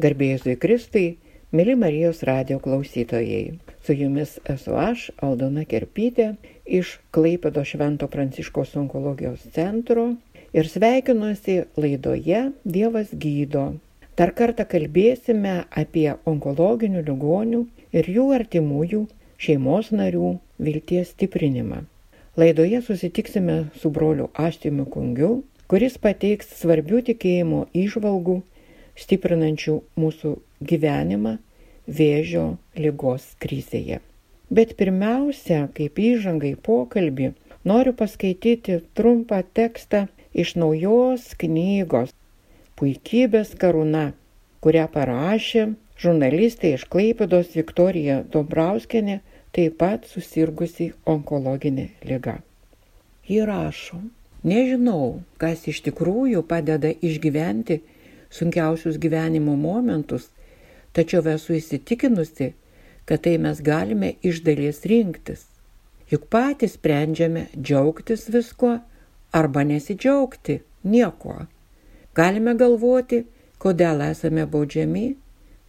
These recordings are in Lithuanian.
Garbėjusui Kristui, mėly Marijos radio klausytojai. Su jumis esu aš, Aldona Kerpytė, iš Klaipėdo Švento Pranciškos onkologijos centro ir sveikinuosi laidoje Dievas gydo. Dar kartą kalbėsime apie onkologinių ligonių ir jų artimųjų šeimos narių vilties stiprinimą. Laidoje susitiksime su broliu Aštimiu Kungiu, kuris pateiks svarbių tikėjimo išvalgų stiprinančių mūsų gyvenimą vėžio lygos krizėje. Bet pirmiausia, kaip įžangai pokalbį, noriu paskaityti trumpą tekstą iš naujos knygos Puikybės karūna, kurią parašė žurnalistė iš Klaipėdos Viktorija Dombrauskenė, taip pat susirgusi onkologinė lyga. Ji rašo, nežinau, kas iš tikrųjų padeda išgyventi sunkiausius gyvenimo momentus, tačiau esu įsitikinusi, kad tai mes galime iš dalies rinktis. Juk patys sprendžiame džiaugtis viskuo arba nesidžiaugti niekuo. Galime galvoti, kodėl esame baudžiami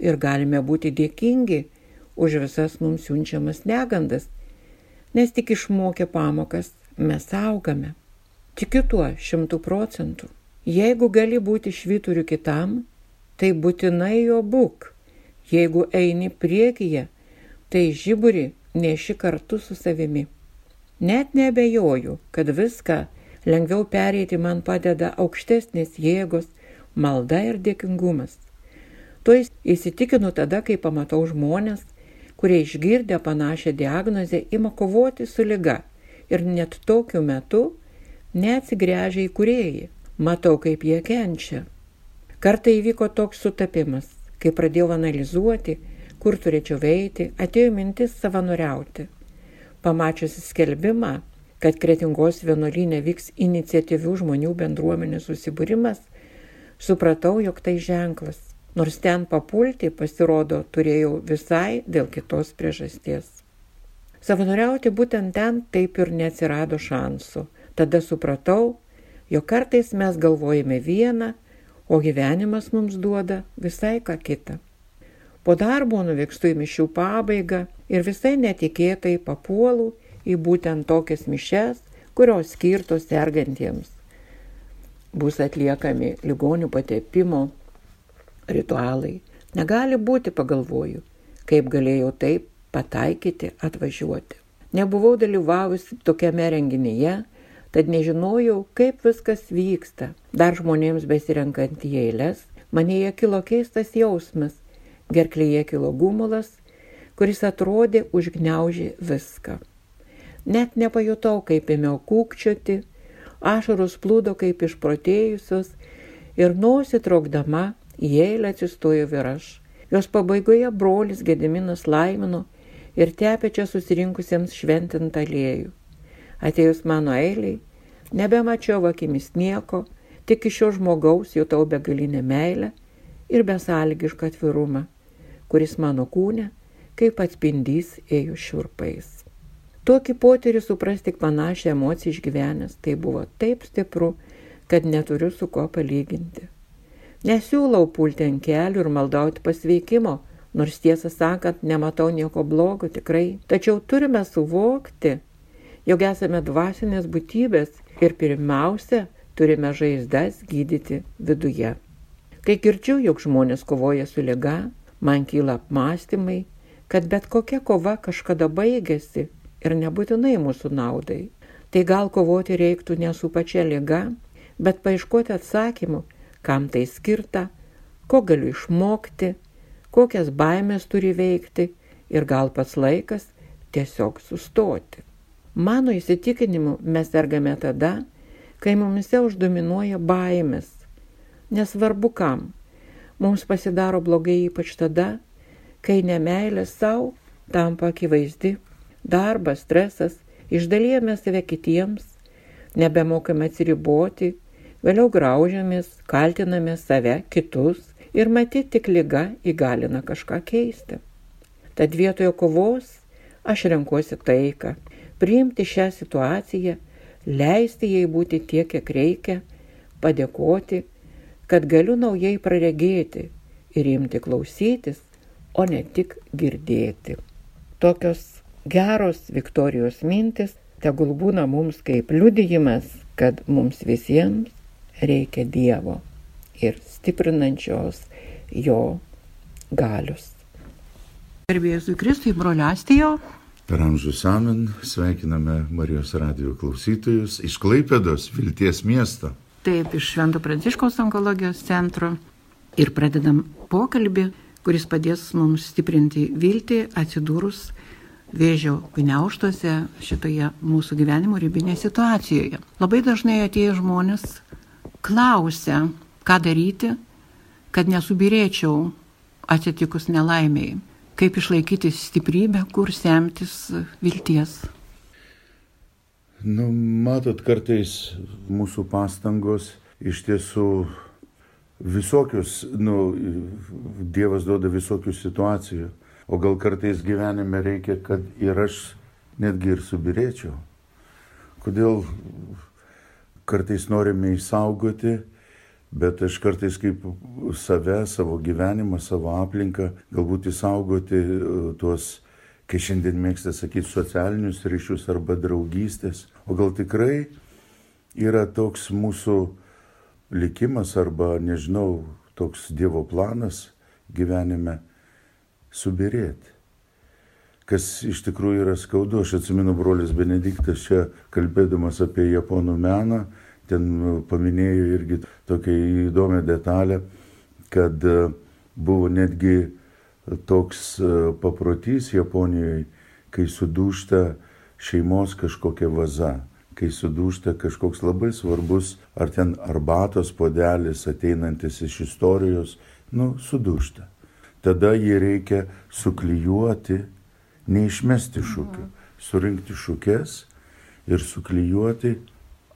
ir galime būti dėkingi už visas mums siunčiamas negandas, nes tik išmokę pamokas mes augame. Tikiu tuo šimtų procentų. Jeigu gali būti švyturiu kitam, tai būtinai jo būk. Jeigu eini priekyje, tai žiburį neši kartu su savimi. Net nebejoju, kad viską lengviau pereiti man padeda aukštesnės jėgos, malda ir dėkingumas. Tuo įsitikinu tada, kai pamatau žmonės, kurie išgirdę panašią diagnozę ima kovoti su lyga ir net tokiu metu neatsigręžia į kuriejį matau, kaip jie kenčia. Kartai įvyko toks sutapimas, kai pradėjau analizuoti, kur turėčiau veiti, atėjo mintis savanoriauti. Pamačiusi skelbimą, kad kretingos vienuolynė vyks iniciatyvių žmonių bendruomenės susibūrimas, supratau, jog tai ženklas. Nors ten papulti, pasirodo, turėjau visai dėl kitos priežasties. Savanoriauti būtent ten taip ir neatsirado šansų. Tada supratau, jog kartais mes galvojame vieną, o gyvenimas mums duoda visai ką kitą. Po darbo nuvykstu į mišių pabaigą ir visai netikėtai papuolu į būtent tokias mišes, kurios skirtos sergantiems. Bus atliekami ligonių patepimo ritualai. Negali būti, pagalvoju, kaip galėjau taip pataikyti atvažiuoti. Nebuvau dalyvavusi tokiame renginyje, tad nežinojau, kaip viskas vyksta. Dar žmonėms besirenkant į eilės, manėje kilo keistas jausmas, gerklėje kilo gumulas, kuris atrodė užgneužė viską. Net nepajutau, kaip ėmiau kūkčioti, ašaros plūdo kaip išprotėjusios ir nosį traukdama į eilę atsistojo ir aš. Jos pabaigoje brolis Gediminas laimino ir tepė čia susirinkusiems šventintą aliejų. Atėjus mano eiliai, nebemačiau akimis nieko, tik iš šio žmogaus jutau begalinę meilę ir besalgišką atvirumą, kuris mano kūne kaip atspindys ėjo šiurpais. Tokį potyrį supras tik panašią emociją išgyvenęs, tai buvo taip stipru, kad neturiu su kuo palyginti. Nesiūlau pulti ant kelių ir maldauti pasveikimo, nors tiesą sakant, nematau nieko blogo tikrai, tačiau turime suvokti, jog esame dvasinės būtybės ir pirmiausia turime žaizdas gydyti viduje. Kai girdžiu, jog žmonės kovoja su lyga, man kyla apmąstymai, kad bet kokia kova kažkada baigėsi ir nebūtinai mūsų naudai. Tai gal kovoti reiktų ne su pačia lyga, bet paieškoti atsakymų, kam tai skirta, ko galiu išmokti, kokias baimės turi veikti ir gal pats laikas tiesiog sustoti. Mano įsitikinimu mes sergame tada, kai mumise uždominuoja baimės. Nesvarbu kam. Mums pasidaro blogai ypač tada, kai nemailė savo tampa akivaizdi. Darbas, stresas, išdalyjame save kitiems, nebemokame atsiriboti, vėliau graužiamės, kaltiname save, kitus ir matyti tik lyga įgalina kažką keisti. Tad vietoje kovos aš renkuosi taiką priimti šią situaciją, leisti jai būti tiek, kiek reikia, padėkoti, kad galiu naujai praregėti ir imti klausytis, o ne tik girdėti. Tokios geros Viktorijos mintis tegul būna mums kaip liudijimas, kad mums visiems reikia Dievo ir stiprinančios jo galius. Gerbėjus Kristui, broliastijo. Per amžius amen sveikiname Marijos radio klausytojus iš Klaipėdos, Vilties miesto. Taip, iš Švento Pranciškaus onkologijos centro. Ir pradedam pokalbį, kuris padės mums stiprinti viltį atsidūrus vėžio gniauštuose šitoje mūsų gyvenimo ribinėje situacijoje. Labai dažnai atėję žmonės klausia, ką daryti, kad nesubirėčiau atsitikus nelaimiai, kaip išlaikyti stiprybę, kur semtis vilties. Nu, matot, kartais mūsų pastangos iš tiesų visokius, nu, Dievas duoda visokių situacijų, o gal kartais gyvenime reikia, kad ir aš netgi ir subirėčiau. Kodėl kartais norime išsaugoti, bet aš kartais kaip save, savo gyvenimą, savo aplinką, galbūt išsaugoti tuos kai šiandien mėgsta sakyti socialinius ryšius arba draugystės, o gal tikrai yra toks mūsų likimas arba, nežinau, toks Dievo planas gyvenime subirėti. Kas iš tikrųjų yra skaudu, aš atsimenu brolis Benediktas čia kalbėdamas apie japonų meną, ten paminėjo irgi tokią įdomią detalę, kad buvo netgi toks e, paprotys Japonijoje, kai sudūšta šeimos kažkokia vaza, kai sudūšta kažkoks labai svarbus, ar ten arbatos podelis ateinantis iš istorijos, nu, sudūšta. Tada jį reikia suklyjuoti, neišmesti šūkių, surinkti šūkės ir suklyjuoti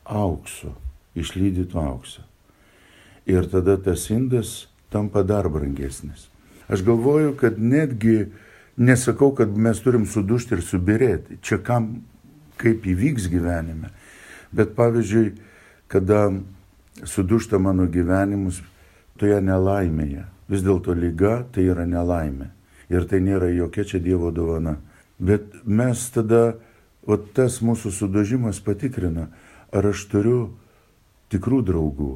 auksu, išlydytų auksą. Ir tada tas indas tampa dar brangesnis. Aš galvoju, kad netgi nesakau, kad mes turim sudušti ir subirėti. Čia kam, kaip įvyks gyvenime. Bet pavyzdžiui, kada sudušta mano gyvenimus toje nelaimėje, vis dėlto lyga tai yra nelaimė. Ir tai nėra jokia čia Dievo dovana. Bet mes tada, o tas mūsų sudužimas patikrina, ar aš turiu tikrų draugų,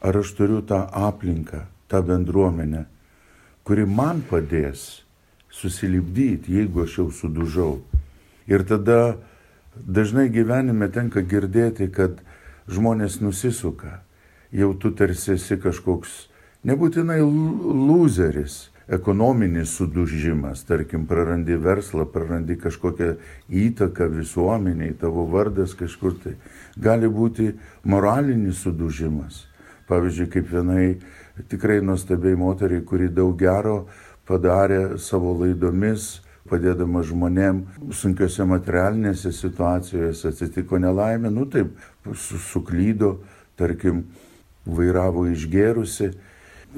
ar aš turiu tą aplinką, tą bendruomenę, kuri man padės susilipdyti, jeigu aš jau sudužau. Ir tada dažnai gyvenime tenka girdėti, kad žmonės nusisuka. Jau tu tarsi esi kažkoks, nebūtinai loseris, ekonominis sudužimas, tarkim, prarandi verslą, prarandi kažkokią įtaką visuomeniai, tavo vardas kažkur tai. Gali būti moralinis sudužimas. Pavyzdžiui, kaip vienai tikrai nuostabiai moteriai, kuri daug gero padarė savo laidomis, padėdama žmonėm sunkiose materialinėse situacijose, atsitiko nelaimė, nu taip, suklydo, tarkim, vairavo išgėrusi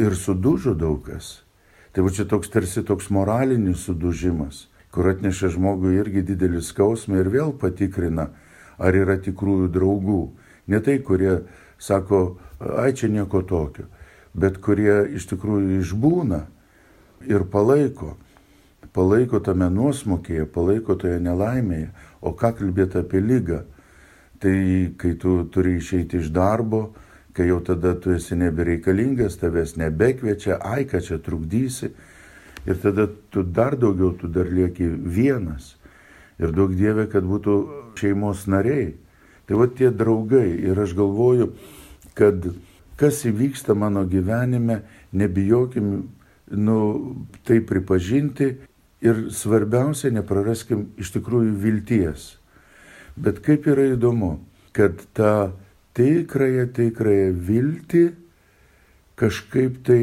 ir sudužo daug kas. Tai va čia toks tarsi toks moralinis sudužimas, kur atneša žmogui irgi didelį skausmą ir vėl patikrina, ar yra tikrųjų draugų. Ne tai, kurie sako, ai čia nieko tokio bet kurie iš tikrųjų išbūna ir palaiko. Palaiko tame nuosmokėje, palaiko toje nelaimėje. O ką kalbėti apie lygą? Tai kai tu turi išeiti iš darbo, kai jau tada tu esi nebereikalingas, tavęs nebekviečia, ai, ką čia trukdysi. Ir tada tu dar daugiau, tu dar lieki vienas. Ir daug dievė, kad būtų šeimos nariai. Tai va tie draugai. Ir aš galvoju, kad kas įvyksta mano gyvenime, nebijokim nu, tai pripažinti ir svarbiausia, nepraraskim iš tikrųjų vilties. Bet kaip yra įdomu, kad tą tikrąją, tikrąją viltį kažkaip tai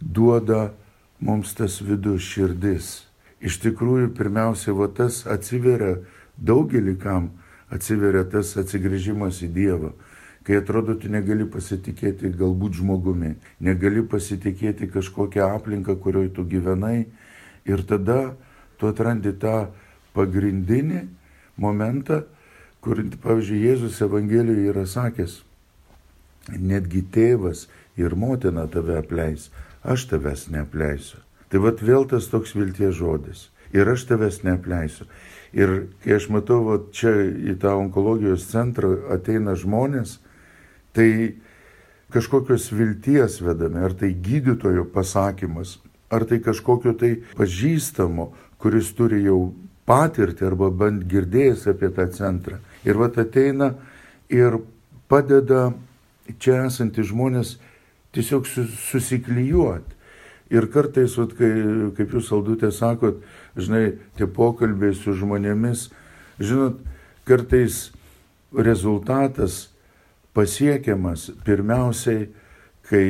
duoda mums tas vidus širdis. Iš tikrųjų, pirmiausia, va tas atsiveria daugelį kam, atsiveria tas atsigrėžimas į Dievą kai atrodo, tu negali pasitikėti galbūt žmogumi, negali pasitikėti kažkokią aplinką, kurioje tu gyvenai ir tada tu atrandi tą pagrindinį momentą, kur, pavyzdžiui, Jėzus Evangelijoje yra sakęs, netgi tėvas ir motina tave apleis, aš tavęs neapleisiu. Tai vad vėl tas toks vilties žodis. Ir aš tavęs neapleisiu. Ir kai aš matau, va, čia į tą onkologijos centrą ateina žmonės, tai kažkokios vilties vedami, ar tai gydytojo pasakymas, ar tai kažkokio tai pažįstamo, kuris turi jau patirtį arba bent girdėjęs apie tą centrą. Ir vat ateina ir padeda čia esantys žmonės tiesiog susiklyjuoti. Ir kartais, vat, kai, kaip jūs saldutė sakot, žinai, tie pokalbiai su žmonėmis, žinot, kartais rezultatas pasiekiamas pirmiausiai, kai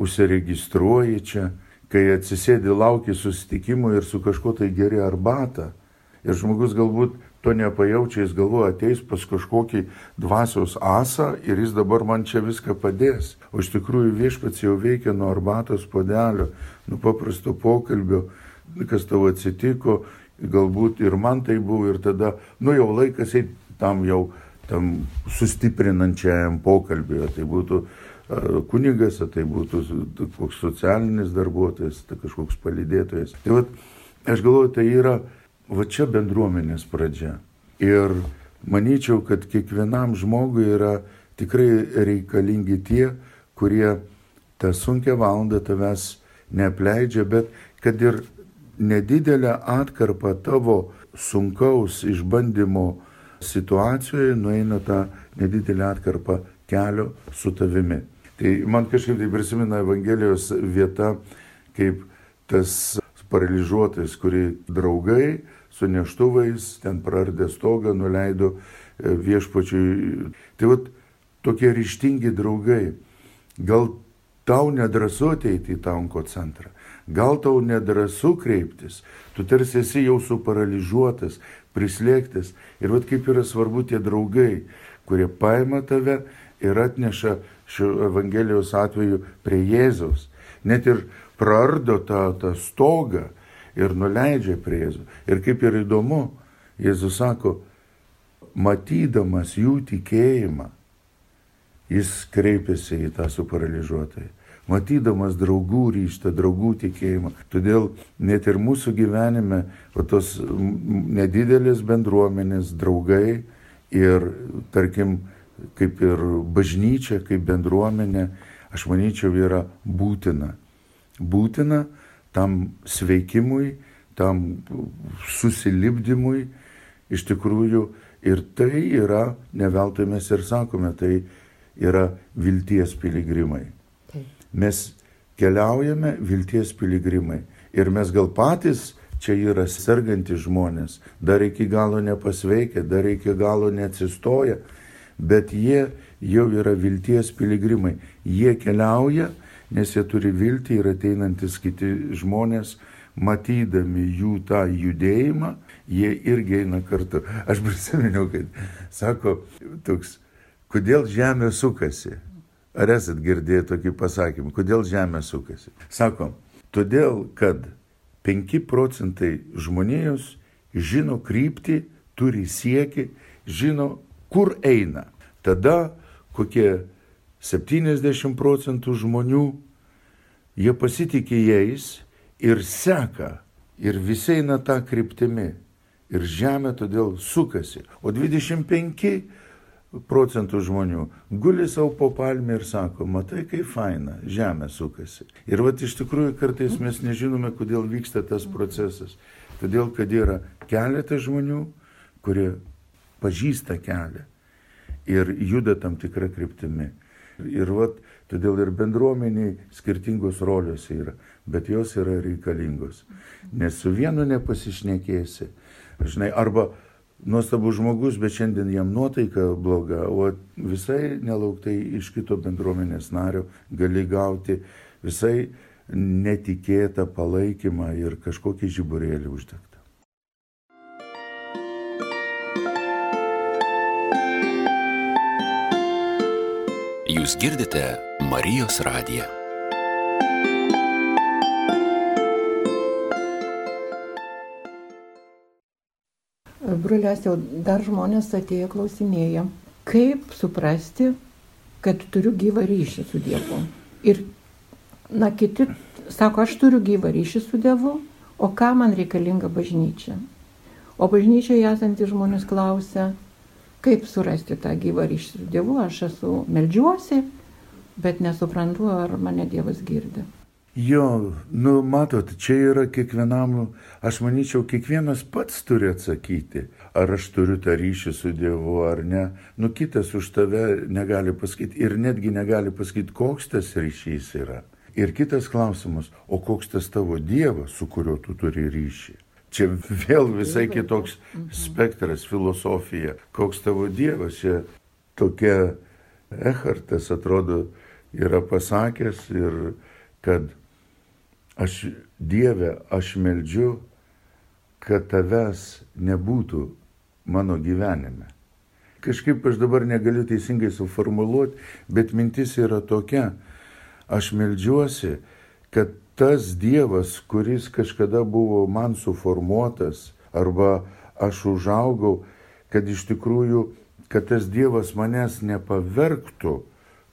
užsiregistruoji čia, kai atsisėdi lauki susitikimų ir su kažkuo tai geri arbatą. Ir žmogus galbūt to nepajaučia, jis galvoja, ateis pas kažkokį dvasios asą ir jis dabar man čia viską padės. O iš tikrųjų viešpats jau veikia nuo arbatos podelio, nuo paprasto pokalbio, kas tau atsitiko, galbūt ir man tai buvo ir tada, nu jau laikas eiti tam jau tam sustiprinančiajam pokalbį, tai būtų kunigas, tai būtų koks socialinis darbuotojas, tai kažkoks palydėtojas. Tai vat, aš galvoju, tai yra va čia bendruomenės pradžia. Ir manyčiau, kad kiekvienam žmogui yra tikrai reikalingi tie, kurie tą sunkę valandą tavęs neapleidžia, bet kad ir nedidelę atkarpą tavo sunkaus išbandymo situacijoje nueina tą nedidelę atkarpą kelio su tavimi. Tai man kažkaip tai prisimena Evangelijos vieta, kaip tas paralyžiuotas, kurį draugai su neštuvais ten prardė stogą, nuleido e, viešpačiui. Tai vat tokie ryštingi draugai. Gal tau nedrasu ateiti į tą onko centrą, gal tau nedrasu kreiptis, tu tarsi esi jau suparalyžiuotas, prislėgtas. Ir vad kaip yra svarbu tie draugai, kurie paima tave ir atneša šio Evangelijos atveju prie Jėzaus. Net ir prardo tą, tą stogą ir nuleidžia prie Jėzų. Ir kaip ir įdomu, Jėzus sako, matydamas jų tikėjimą, jis kreipiasi į tą suparalyžiuotąjį matydamas draugų ryštą, draugų tikėjimą. Todėl net ir mūsų gyvenime, o tos nedidelės bendruomenės, draugai ir, tarkim, kaip ir bažnyčia, kaip bendruomenė, aš manyčiau, yra būtina. Būtina tam sveikimui, tam susilipdymui, iš tikrųjų, ir tai yra, neveltui mes ir sakome, tai yra vilties piligrimai. Mes keliaujame vilties piligrimai. Ir mes gal patys čia yra sergantys žmonės, dar iki galo nepasveikę, dar iki galo neatsistoja, bet jie jau yra vilties piligrimai. Jie keliauja, nes jie turi viltį ir ateinantis kiti žmonės, matydami jų tą judėjimą, jie irgi eina kartu. Aš prisiminiau, kad sako toks, kodėl žemė sukasi. Ar esat girdėję tokį pasakymą, kodėl Žemė sukasi? Sako, todėl, kad 5 procentai žmonijos žino kryptį, turi sieki, žino, kur eina. Tada kokie 70 procentų žmonių, jie pasitikė jais ir seka, ir visi eina tą kryptimį. Ir žemė todėl sukasi. O 25 procentų žmonių guli savo po palmę ir sako, matai, kaip faina, žemė sukasi. Ir vat iš tikrųjų kartais mes nežinome, kodėl vyksta tas procesas. Todėl, kad yra keletas žmonių, kurie pažįsta kelią ir juda tam tikrą kryptimį. Ir vat, todėl ir bendruomeniai skirtingos rolės yra, bet jos yra reikalingos. Nes su vienu nepasišnekėsi. Žinai, arba nuostabus žmogus, bet šiandien jam nuotaika bloga, o visai nelauktai iš kito bendruomenės nario gali gauti visai netikėtą palaikymą ir kažkokį žiburėlį uždegtą. Jūs girdite Marijos radiją. Brulės jau dar žmonės atėjo klausinėję, kaip suprasti, kad turiu gyvą ryšį su Dievu. Ir, na, kiti sako, aš turiu gyvą ryšį su Dievu, o ką man reikalinga bažnyčia? O bažnyčioje esantys žmonės klausia, kaip surasti tą gyvą ryšį su Dievu, aš esu melžiuosi, bet nesuprantu, ar mane Dievas girdi. Jo, nu matot, čia yra kiekvienam, aš manyčiau, kiekvienas pats turi atsakyti, ar aš turiu tą ryšį su Dievu ar ne. Nu kitas už tave negali pasakyti ir netgi negali pasakyti, koks tas ryšys yra. Ir kitas klausimas, o koks tas tavo Dievas, su kuriuo tu turi ryšį. Čia vėl visai kitoks spektras, filosofija. Koks tavo Dievas, čia tokia Echartas atrodo yra pasakęs ir kad Aš Dieve, aš meldžiu, kad tavęs nebūtų mano gyvenime. Kažkaip aš dabar negaliu teisingai suformuluoti, bet mintis yra tokia. Aš meldžiuosi, kad tas Dievas, kuris kažkada buvo man suformuotas, arba aš užaugau, kad iš tikrųjų, kad tas Dievas manęs nepavergtų,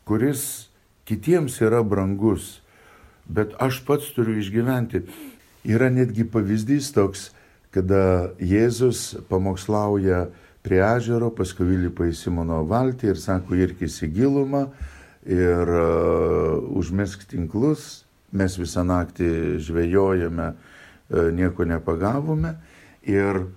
kuris kitiems yra brangus bet aš pats turiu išgyventi. Yra netgi pavyzdys toks, kada Jėzus pamokslauja prie ežero, paskui įlipa į Simono valtį ir sako, irkis į gilumą ir uh, užmesk tinklus. Mes visą naktį žvejojame, uh, nieko nepagavome ir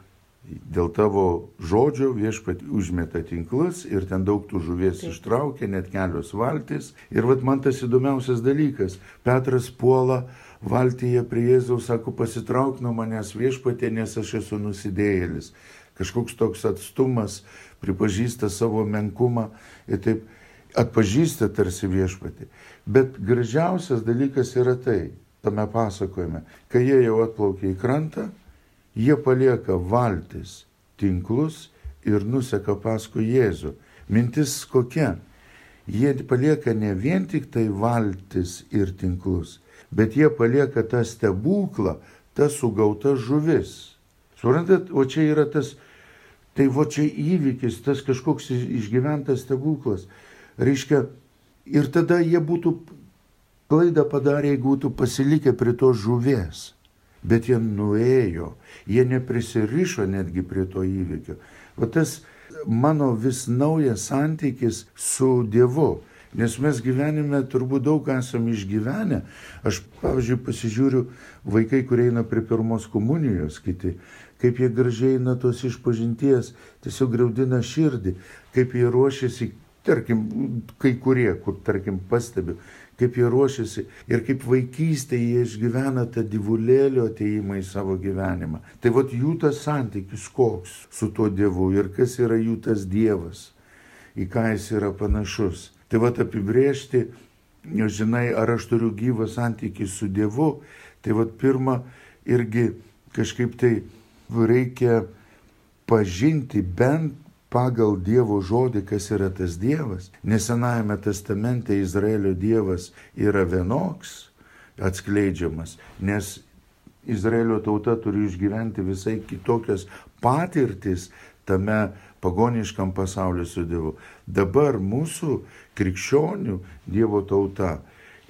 dėl tavo žodžio viešpat užmeta tinklus ir ten daug tų žuvies ištraukia, net kelios valtis. Ir vad man tas įdomiausias dalykas. Petras puola valtyje prie Jėzaus, sako, pasitrauk nuo manęs viešpatė, nes aš esu nusidėjėlis. Kažkoks toks atstumas, pripažįsta savo menkumą ir taip atpažįsta tarsi viešpatį. Bet gražiausias dalykas yra tai, tame pasakojime, kai jie jau atplaukė į krantą, Jie palieka valtis, tinklus ir nuseka paskui Jėzų. Mintis kokia? Jie palieka ne vien tik tai valtis ir tinklus, bet jie palieka tą stebuklą, tas sugautas žuvis. Suprantat, o čia yra tas, tai va čia įvykis, tas kažkoks išgyventas stebuklas. Reiškia, ir tada jie būtų klaidą padarę, jeigu būtų pasilikę prie tos žuvies bet jie nuėjo, jie neprisirišo netgi prie to įvykio. O tas mano vis naujas santykis su Dievu. Nes mes gyvenime turbūt daug esame išgyvenę. Aš, pavyzdžiui, pasižiūriu vaikai, kurie eina prie pirmos komunijos, kiti, kaip jie gražiai eina tos išpažinties, tiesiog graudina širdį, kaip jie ruošiasi, tarkim, kai kurie, kur, tarkim, pastebiu, kaip jie ruošiasi ir kaip vaikystėje jie išgyvena tą divulėlio ateimą į savo gyvenimą. Tai vad jų tas santykis koks su tuo Dievu ir kas yra jų tas Dievas, į ką jis yra panašus. Tai vad apibriežti, žinai, ar aš turiu gyvą santykį su Dievu, tai vad pirmą irgi kažkaip tai reikia pažinti bent pagal Dievo žodį, kas yra tas Dievas. Nesenajame testamente Izraelio Dievas yra vienoks atskleidžiamas, nes Izraelio tauta turi išgyventi visai kitokias patirtis tame pagoniškam pasauliu su Dievu. Dabar mūsų krikščionių Dievo tauta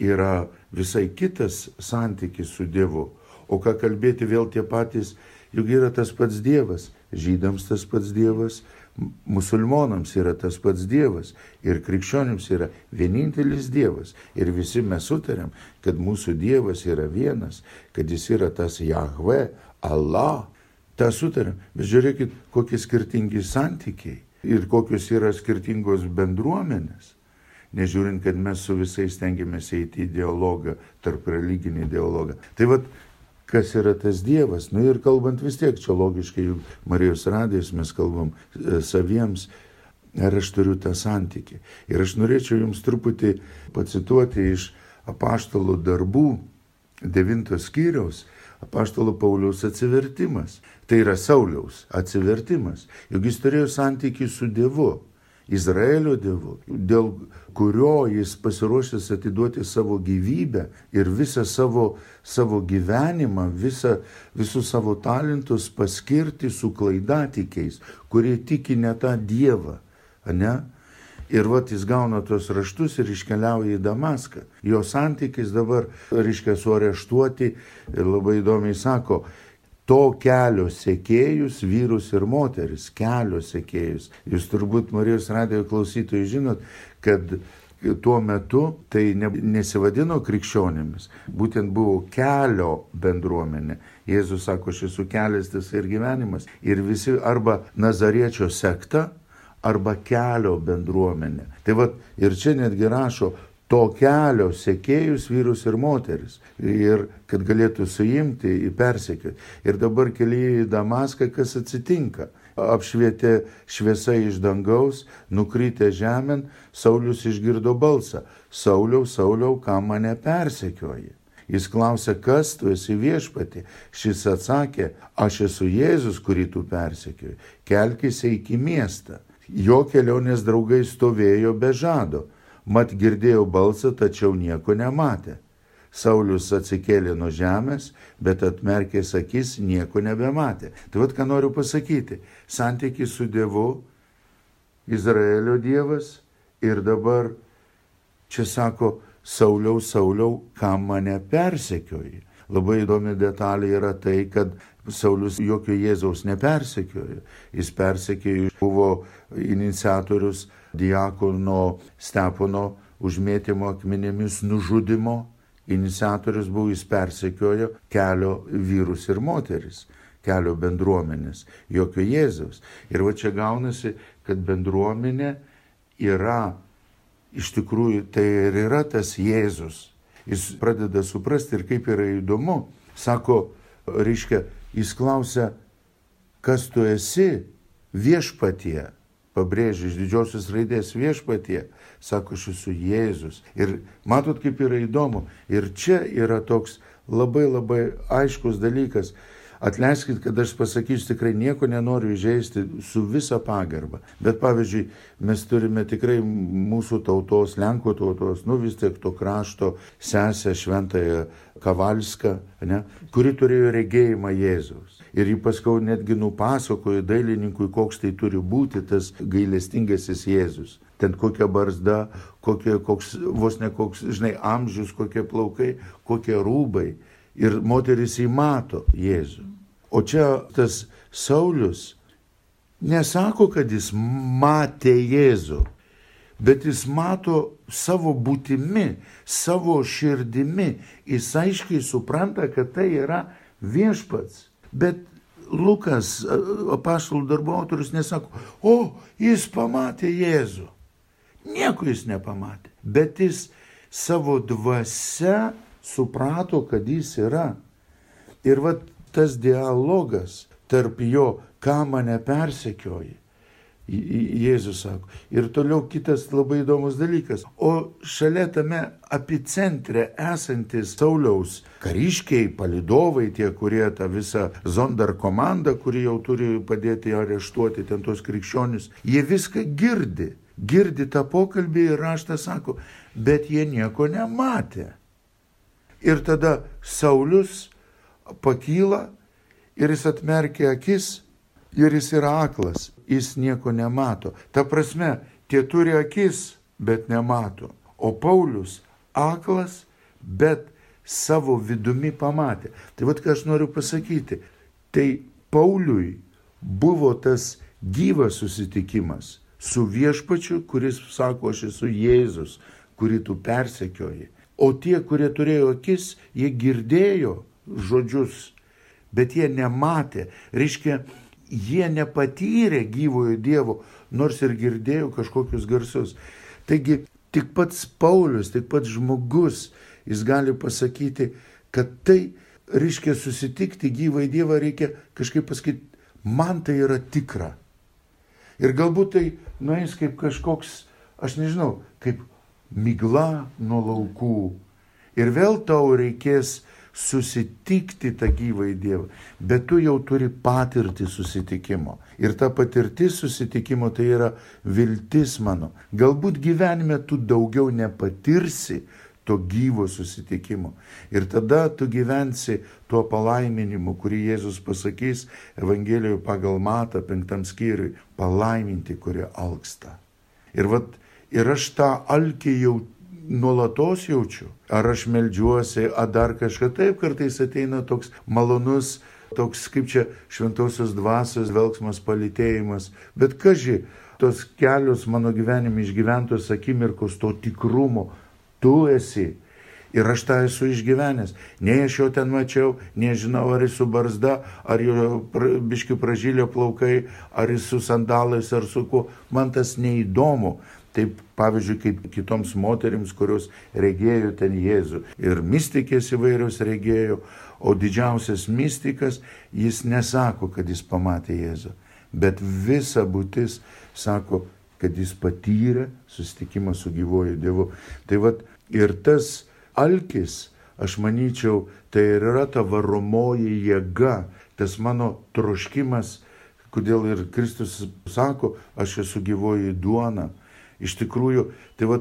yra visai kitas santykis su Dievu. O ką kalbėti vėl tie patys, juk yra tas pats Dievas, žydams tas pats Dievas, musulmonams yra tas pats Dievas ir krikščionims yra vienintelis Dievas. Ir visi mes sutarėm, kad mūsų Dievas yra vienas, kad jis yra tas Jahve, Allah. Ta sutarėm. Bet žiūrėkit, kokie skirtingi santykiai ir kokios yra skirtingos bendruomenės. Nežiūrint, kad mes su visais tengiamės eiti į dialogą, tarp religinį dialogą. Tai vad, kas yra tas Dievas. Nu ir kalbant vis tiek, čia logiškai, Marijos radijos mes kalbam e, saviems, ar aš turiu tą santykį. Ir aš norėčiau jums truputį pacituoti iš apaštalų darbų devintos skyriaus, apaštalo Pauliaus atsivertimas. Tai yra Sauliaus atsivertimas. Juk jis turėjo santykį su Dievu. Izraelio Dievu, dėl kurio jis pasiruošęs atiduoti savo gyvybę ir visą savo, savo gyvenimą, visą, visus savo talentus paskirti su klaidatikiais, kurie tiki ne tą Dievą. Ne? Ir vat jis gauna tuos raštus ir iškeliauja į Damaską. Jo santykis dabar, reiškia, suareštuoti ir labai įdomiai sako, to kelio sėkėjus, vyrus ir moteris, kelio sėkėjus. Jūs turbūt Marijos radijo klausytojai žinot, kad tuo metu tai ne, nesivadino krikščionėmis, būtent buvo kelio bendruomenė. Jėzus sako, aš esu kelias tas ir gyvenimas. Ir visi arba Nazariečio sekta, arba kelio bendruomenė. Tai vad ir čia netgi rašo to kelio sekėjus vyrus ir moteris. Ir kad galėtų suimti į persekioti. Ir dabar kelyje į Damaską kas atsitinka apšvietė šviesa iš dangaus, nukrytė žemėn, Saulis išgirdo balsą. Sauliau, Sauliau, ką mane persekioji? Jis klausė, kas tu esi viešpati. Šis atsakė, aš esu Jėzus, kurį tu persekioji. Kelkis iki miestą. Jo kelionės draugai stovėjo be žado. Mat girdėjau balsą, tačiau nieko nematė. Saulis atsikėlė nuo žemės, bet atmerkęs akis nieko nebematė. Tai vad ką noriu pasakyti. Santykis su Dievu, Izraelio Dievas ir dabar čia sako, Sauliau, Sauliau, kam mane persekioji. Labai įdomi detalė yra tai, kad Saulis jokio Jėzaus nepersekiojo. Jis persekiojo, buvo iniciatorius diakono Stepono užmėtymo akmenėmis nužudimo. Iniciatorius buvo, jis persekiojo kelio vyrus ir moteris, kelio bendruomenės, jokio Jėzaus. Ir va čia gaunasi, kad bendruomenė yra, iš tikrųjų, tai ir yra tas Jėzus. Jis pradeda suprasti ir kaip yra įdomu. Sako, reiškia, jis klausia, kas tu esi viešpatie, pabrėžia iš didžiosios raidės viešpatie, sako, aš esu Jėzus. Ir matot, kaip yra įdomu. Ir čia yra toks labai labai aiškus dalykas. Atleiskit, kad aš pasakysiu, tikrai nieko nenoriu įžeisti su visa pagarba. Bet pavyzdžiui, mes turime tikrai mūsų tautos, Lenkų tautos, nu vis tiek to krašto sesę šventąją Kavalską, ne, kuri turėjo regėjimą Jėzaus. Ir jį paskau netgi nupasakojo dailininkui, koks tai turi būti tas gailestingasis Jėzus. Ten kokia barzda, kokie, koks, vos ne koks, žinai, amžius, kokie plaukai, kokie rūbai. Ir moteris įmato Jėzų. O čia tas Saulis nesako, kad jis matė Jėzų, bet jis mato savo būtimi, savo širdimi. Jis aiškiai supranta, kad tai yra viešpats. Bet Lukas, apaštalų darbo autorius, nesako, o jis pamatė Jėzų. Nieko jis nepamatė. Bet jis savo dvasia suprato, kad jis yra. Ir va tas dialogas tarp jo, ką mane persekioji. Jėzus sako. Ir toliau kitas labai įdomus dalykas. O šalia tame epicentre esantis Sauliaus kariškiai, palidovai, tie, kurie tą visą Zondar komandą, kuri jau turi padėti areštuoti ten tos krikščionis, jie viską girdi. Girdi tą pokalbį ir raštas sako, bet jie nieko nematė. Ir tada Saulis pakyla ir jis atmerkia akis ir jis yra aklas, jis nieko nemato. Ta prasme, tie turi akis, bet nemato. O Paulius aklas, bet savo vidumi pamatė. Tai vad ką aš noriu pasakyti. Tai Pauliui buvo tas gyvas susitikimas su viešpačiu, kuris sako, aš esu Jėzus, kurį tu persekioji. O tie, kurie turėjo akis, jie girdėjo žodžius, bet jie nematė. Reiškia, jie nepatyrė gyvojo Dievo, nors ir girdėjo kažkokius garsus. Taigi tik pats Paulius, tik pats žmogus, jis gali pasakyti, kad tai, reiškia, susitikti gyvą Dievą reikia kažkaip pasakyti, man tai yra tikra. Ir galbūt tai nueis kaip kažkoks, aš nežinau, kaip migla nuo laukų. Ir vėl tau reikės susitikti tą gyvąjį Dievą, bet tu jau turi patirtį susitikimo. Ir ta patirtis susitikimo tai yra viltis mano. Galbūt gyvenime tu daugiau nepatirsi to gyvo susitikimo. Ir tada tu gyvensi tuo palaiminimu, kurį Jėzus pasakys Evangelijoje pagal Matą penktam skyriui - palaiminti, kurie alksta. Ir vat Ir aš tą alkį jau nuolatos jaučiu. Ar aš melžiuosi, ar dar kažką. Taip kartais ateina toks malonus, toks kaip čia šventosios dvasios velgsmas palitėjimas. Bet kažkai, tos kelios mano gyvenime išgyventos akimirkos to tikrumo, tu esi. Ir aš tą esu išgyvenęs. Nei aš jo ten mačiau, nežinau, ar jis su barzda, ar jo biški pražylio plaukai, ar jis su sandalais, ar su kuo. Man tas neįdomu. Taip, pavyzdžiui, kaip kitoms moterims, kurios regėjo ten Jėzų. Ir mystikės įvairios regėjo, o didžiausias mystikas, jis nesako, kad jis pamatė Jėzų. Bet visa būtis sako, kad jis patyrė susitikimą su gyvoju Dievu. Tai vad ir tas alkis, aš manyčiau, tai ir yra ta varomoji jėga, tas mano troškimas, kodėl ir Kristus sako, aš esu gyvoji duona Iš tikrųjų, tai va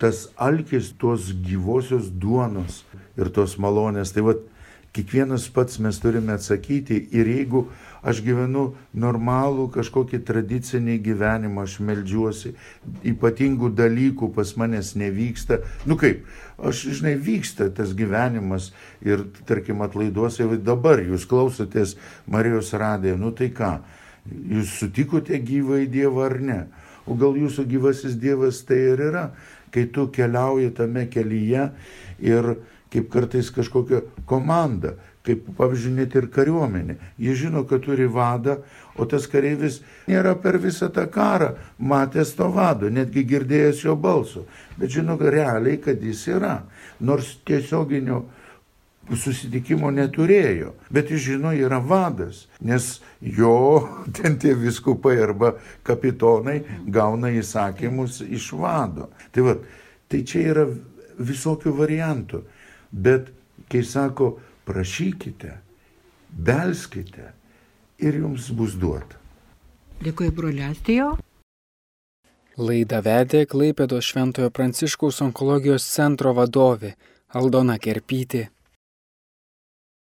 tas alkis tos gyvosios duonos ir tos malonės, tai va kiekvienas pats mes turime atsakyti ir jeigu aš gyvenu normalų kažkokį tradicinį gyvenimą, aš melžiuosi, ypatingų dalykų pas manęs nevyksta, nu kaip, aš žinai, vyksta tas gyvenimas ir tarkim atlaiduose dabar jūs klausotės Marijos radiją, nu tai ką, jūs sutikote gyvą į Dievą ar ne? O gal jūsų gyvasis Dievas tai ir yra, kai tu keliauji tame kelyje ir kaip kartais kažkokia komanda, kaip pavyzdžiui net ir kariuomenė. Jie žino, kad turi vadą, o tas kareivis nėra per visą tą karą matęs to vado, netgi girdėjęs jo balso, bet žino realiai, kad jis yra. Nors tiesioginio susitikimo neturėjo, bet jis žino, yra vadas, nes jo ten tie viskupai arba kapitonai gauna įsakymus iš vado. Tai, va, tai čia yra visokių variantų, bet kai sako, prašykite, belskite ir jums bus duota. Dėkui, broliastijo. Laidą vedė Klaipėdo Šventojo Pranciškaus onkologijos centro vadovė Aldona Kerpytė.